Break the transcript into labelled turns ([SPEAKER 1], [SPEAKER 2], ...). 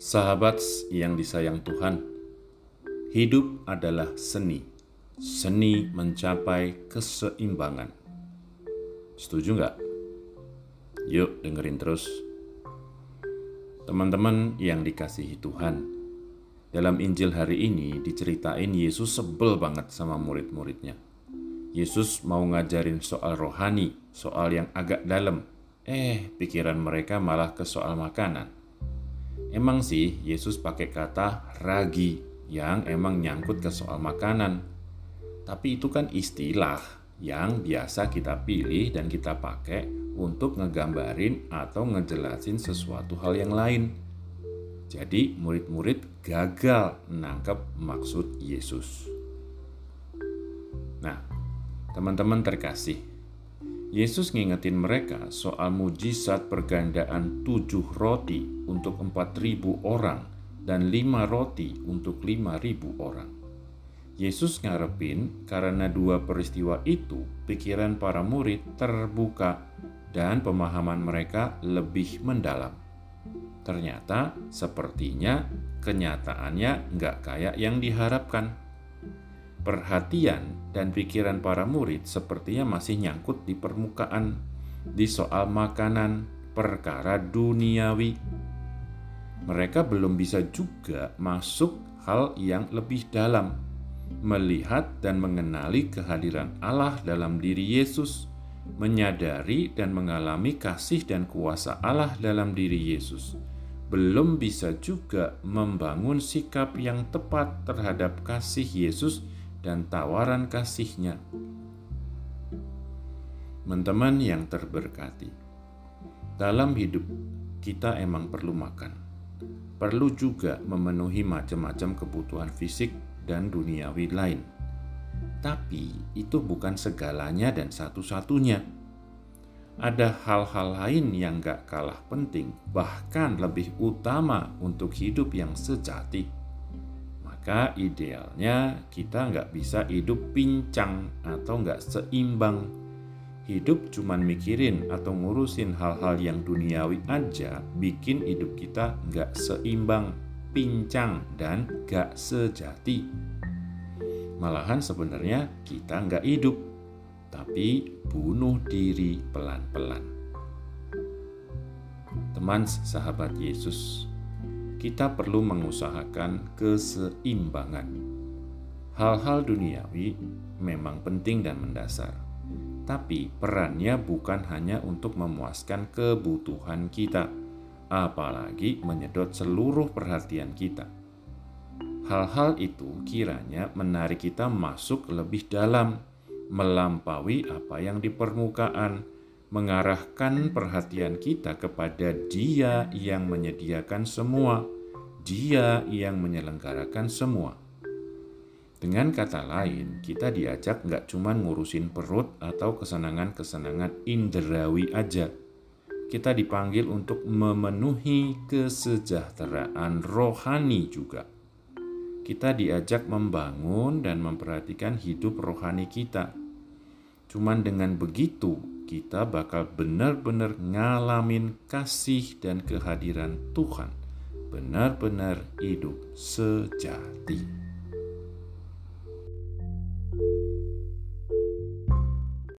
[SPEAKER 1] Sahabat yang disayang Tuhan, hidup adalah seni. Seni mencapai keseimbangan. Setuju nggak? Yuk dengerin terus. Teman-teman yang dikasihi Tuhan, dalam Injil hari ini diceritain Yesus sebel banget sama murid-muridnya. Yesus mau ngajarin soal rohani, soal yang agak dalam. Eh, pikiran mereka malah ke soal makanan Emang sih Yesus pakai kata ragi yang emang nyangkut ke soal makanan. Tapi itu kan istilah yang biasa kita pilih dan kita pakai untuk ngegambarin atau ngejelasin sesuatu hal yang lain. Jadi murid-murid gagal menangkap maksud Yesus. Nah, teman-teman terkasih, Yesus ngingetin mereka soal mujizat pergandaan tujuh roti untuk empat ribu orang dan lima roti untuk lima ribu orang. Yesus ngarepin karena dua peristiwa itu pikiran para murid terbuka dan pemahaman mereka lebih mendalam. Ternyata sepertinya kenyataannya nggak kayak yang diharapkan perhatian dan pikiran para murid sepertinya masih nyangkut di permukaan, di soal makanan, perkara duniawi. Mereka belum bisa juga masuk hal yang lebih dalam, melihat dan mengenali kehadiran Allah dalam diri Yesus, menyadari dan mengalami kasih dan kuasa Allah dalam diri Yesus. Belum bisa juga membangun sikap yang tepat terhadap kasih Yesus dan tawaran kasihnya. Teman-teman yang terberkati, dalam hidup kita emang perlu makan. Perlu juga memenuhi macam-macam kebutuhan fisik dan duniawi lain. Tapi itu bukan segalanya dan satu-satunya. Ada hal-hal lain yang gak kalah penting, bahkan lebih utama untuk hidup yang sejati maka idealnya kita nggak bisa hidup pincang atau nggak seimbang. Hidup cuman mikirin atau ngurusin hal-hal yang duniawi aja bikin hidup kita nggak seimbang, pincang, dan nggak sejati. Malahan sebenarnya kita nggak hidup, tapi bunuh diri pelan-pelan. Teman sahabat Yesus, kita perlu mengusahakan keseimbangan. Hal-hal duniawi memang penting dan mendasar, tapi perannya bukan hanya untuk memuaskan kebutuhan kita, apalagi menyedot seluruh perhatian kita. Hal-hal itu kiranya menarik kita masuk lebih dalam, melampaui apa yang di permukaan mengarahkan perhatian kita kepada Dia yang menyediakan semua, Dia yang menyelenggarakan semua. Dengan kata lain, kita diajak nggak cuma ngurusin perut atau kesenangan-kesenangan indrawi aja. Kita dipanggil untuk memenuhi kesejahteraan rohani juga. Kita diajak membangun dan memperhatikan hidup rohani kita. Cuman dengan begitu, kita bakal benar-benar ngalamin kasih dan kehadiran Tuhan, benar-benar hidup sejati.